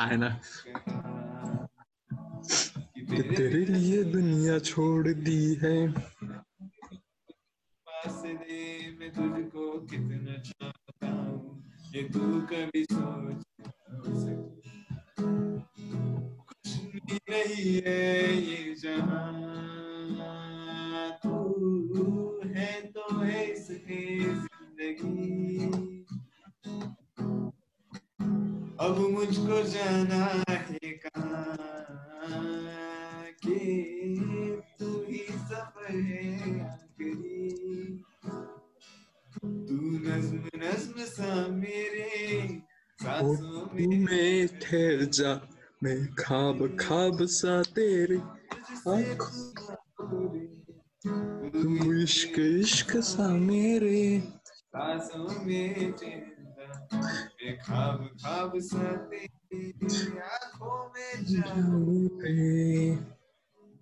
आए ना। कि तेरे लिए दुनिया छोड़ दी है। पास दे मैं तुझको कितना चाहता हूँ ये तू कभी सोच कुछ नहीं है ये जहाँ। मुझको जाना है कहा कि तू ही सफ़र है आखिरी। तू नज्म नज्म सा मेरे सांसों में ठहर जा मैं खाब खाब सा तेरे आँखों। तू इश्क इश्क सा मेरे सांसों में चैनता मैं खाब खाब सा तेरी आँखों में जाऊँ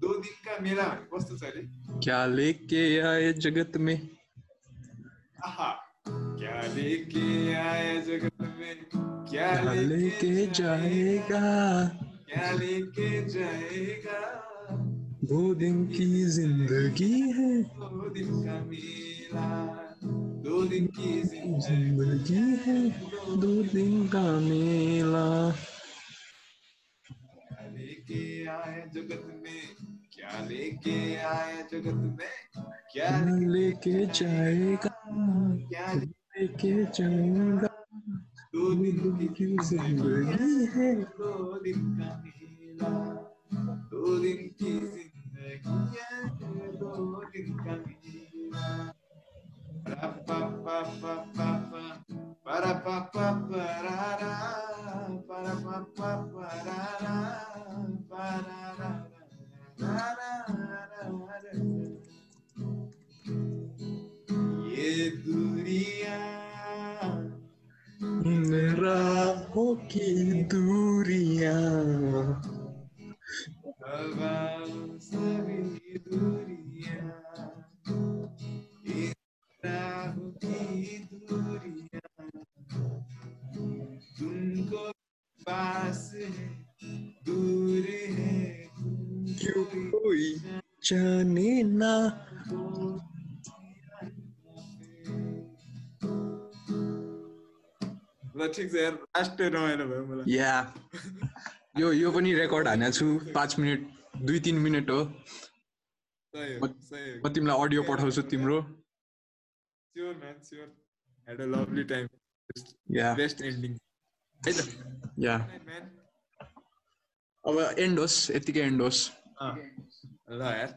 दो दिन का मेला कस्तो छ अरे क्या लेके आए जगत में? आहा क्या लेके आए जगत में? क्या क्या लेके जाएगा? क्या लेके जाएगा? दो दिन की ज़िंदगी है। दो दिन का मेला। दो दिन की ज़िंदगी है दो दिन का मेला। लेके आए जगत में? क्या लेके आए जगत में? क्या लेके जाएगा? क्या लेके जाएगा? दो दिन की ज़िंदगी है। दो दिन का मेला। दो दिन की ज़िंदगी है दो दिन का मेला। Yeduria Nerahoki Duria Ava पास है दूर है। क्यों कोई जाने ना? ल ठिक छ यार लास्ट रमाइलो भयो मलाई। या। यो यो पनि रेकर्ड हानेको छु। पाँच मिनट दुई तिन मिनट हो। म तिमीलाई अडियो पठाउँछु तिम्रो। Sure man sure had a lovely time yeah. Best ending है त। या अब एन्ड होस् यतिकै एन्ड होस्। ल यार।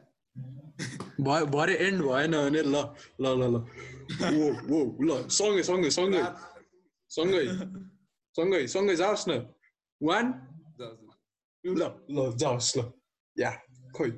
भयो भरे एन्ड भएन भने ल ल ल ल। ओ ओ ल सँगै सँगै सँगै। सँगै सँगै सँगै जाओस् न। वान ल ल जाओस् ल। या खोइ।